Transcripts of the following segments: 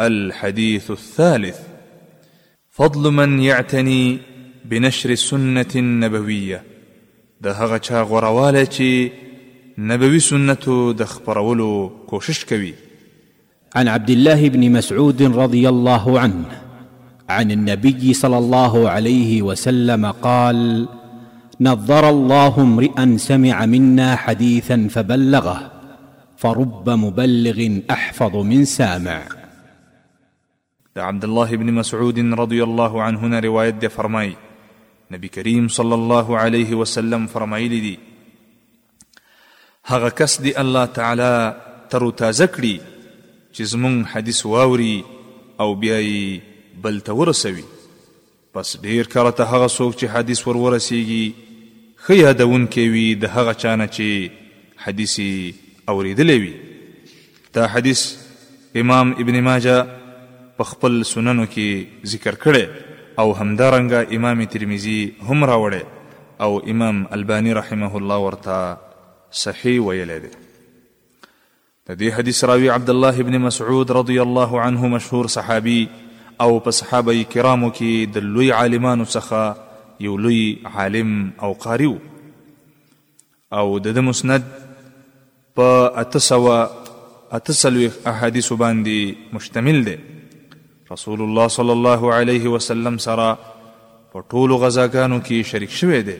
الحديث الثالث فضل من يعتني بنشر السنة النبوية ده غشا چا نبوي سنة د خبرولو عن عبد الله بن مسعود رضي الله عنه عن النبي صلى الله عليه وسلم قال نظر الله امرئا سمع منا حديثا فبلغه فرب مبلغ احفظ من سامع. د عبدالله بن مسعود رضی الله عنه نه روایت دی فرمائی نبی کریم صلی الله علیه وسلم فرمایلی دی هغه کس دی الله تعالی تر و تازه کړي چې زمونږ حدیث واوري او بیا یې بل ته ورسوي پس ډېر کله ته هغه څوک چې حدیث ور ورسېږي ښه یادونکی وي د هغه چا نه چې حدیث یې اورېدلی وي. دا حدیث امام ابن ماجه په خپل سننو کې ذکر کړی او همدارنګه امام ترمذي هم راوړی او امام الباني رحمه الله ورته صحیح ویلی دی. د دې حدیث راوي عبدالله ابن مسعود رضی الله عنه مشهور صحابي او په صحابه کرامو کې د لوی عالمانو څخه یو لوی عالم او قاري و او د ده مسند په اته سوه اته څلوېښت احادیثو باندې مشتمل دی رسول الله صلی الله علیه وسلم سره په ټولو غزاګانو کې شریک شوی دی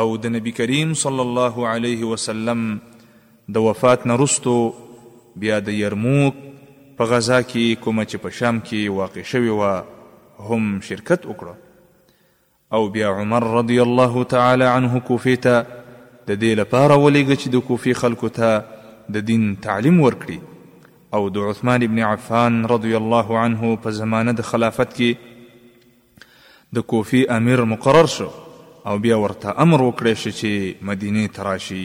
او د نبی کریم صلی الله علیه وسلم د وفات نه رستو بیا د یرموک په غزا کې کومه چې په شام کې واقع شوې وه هم شرکت وکړو او بیا عمر رضی الله تعالی عنه کوفې ته د دې لپاره ولېږه چې د کوفې خلکو ته د دین تعلیم ورکړي او د عثمان ابن عفان رضی الله عنه په زمانه د خلافت کې د کوفې امیر مقرر شو او بیا ورته امر وکړی شو چې مدینې ته راشي.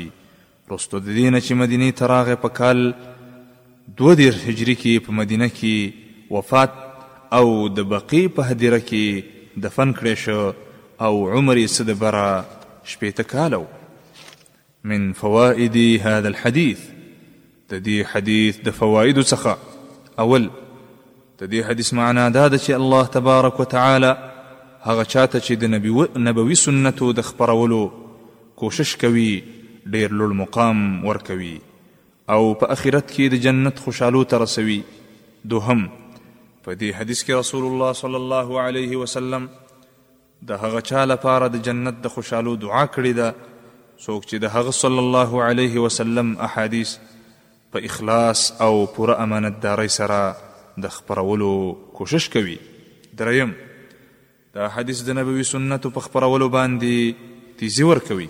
وروسته د دې نه چې مدینې ته راغی په کال دوه دېرش هجري کې په مدینه کې وفات او د بقیع په هدیره کې دفن کړی شو او عمر یې څه د بره شپېته کاله و. من فوائد هذا الحديث د دې حدیث د فوائد څخه اول د دې حدیث معنا دا ده چې الله تبارک وتعالى هغه چاته چې د نبی نبوي سنتو د خبرولو کوشش کوي ډیر لوړ مقام ورکوي او په اخرت کې د جنت خوشحالو ته رسوي دوهم په دې حدیث کې رسول الله صلی الله علیه وسلم د هغه چا لپاره د جنت د خوشالو دعا کړې ده څوک چې د هغه صلی الله علیه وسلم احادیث په اخلاص او پوره امانتدارۍ سره د خپرولو کوشش کوي دریم دا حدیث د نبوي سنتو په خپرولو باندې تیزی ورکوي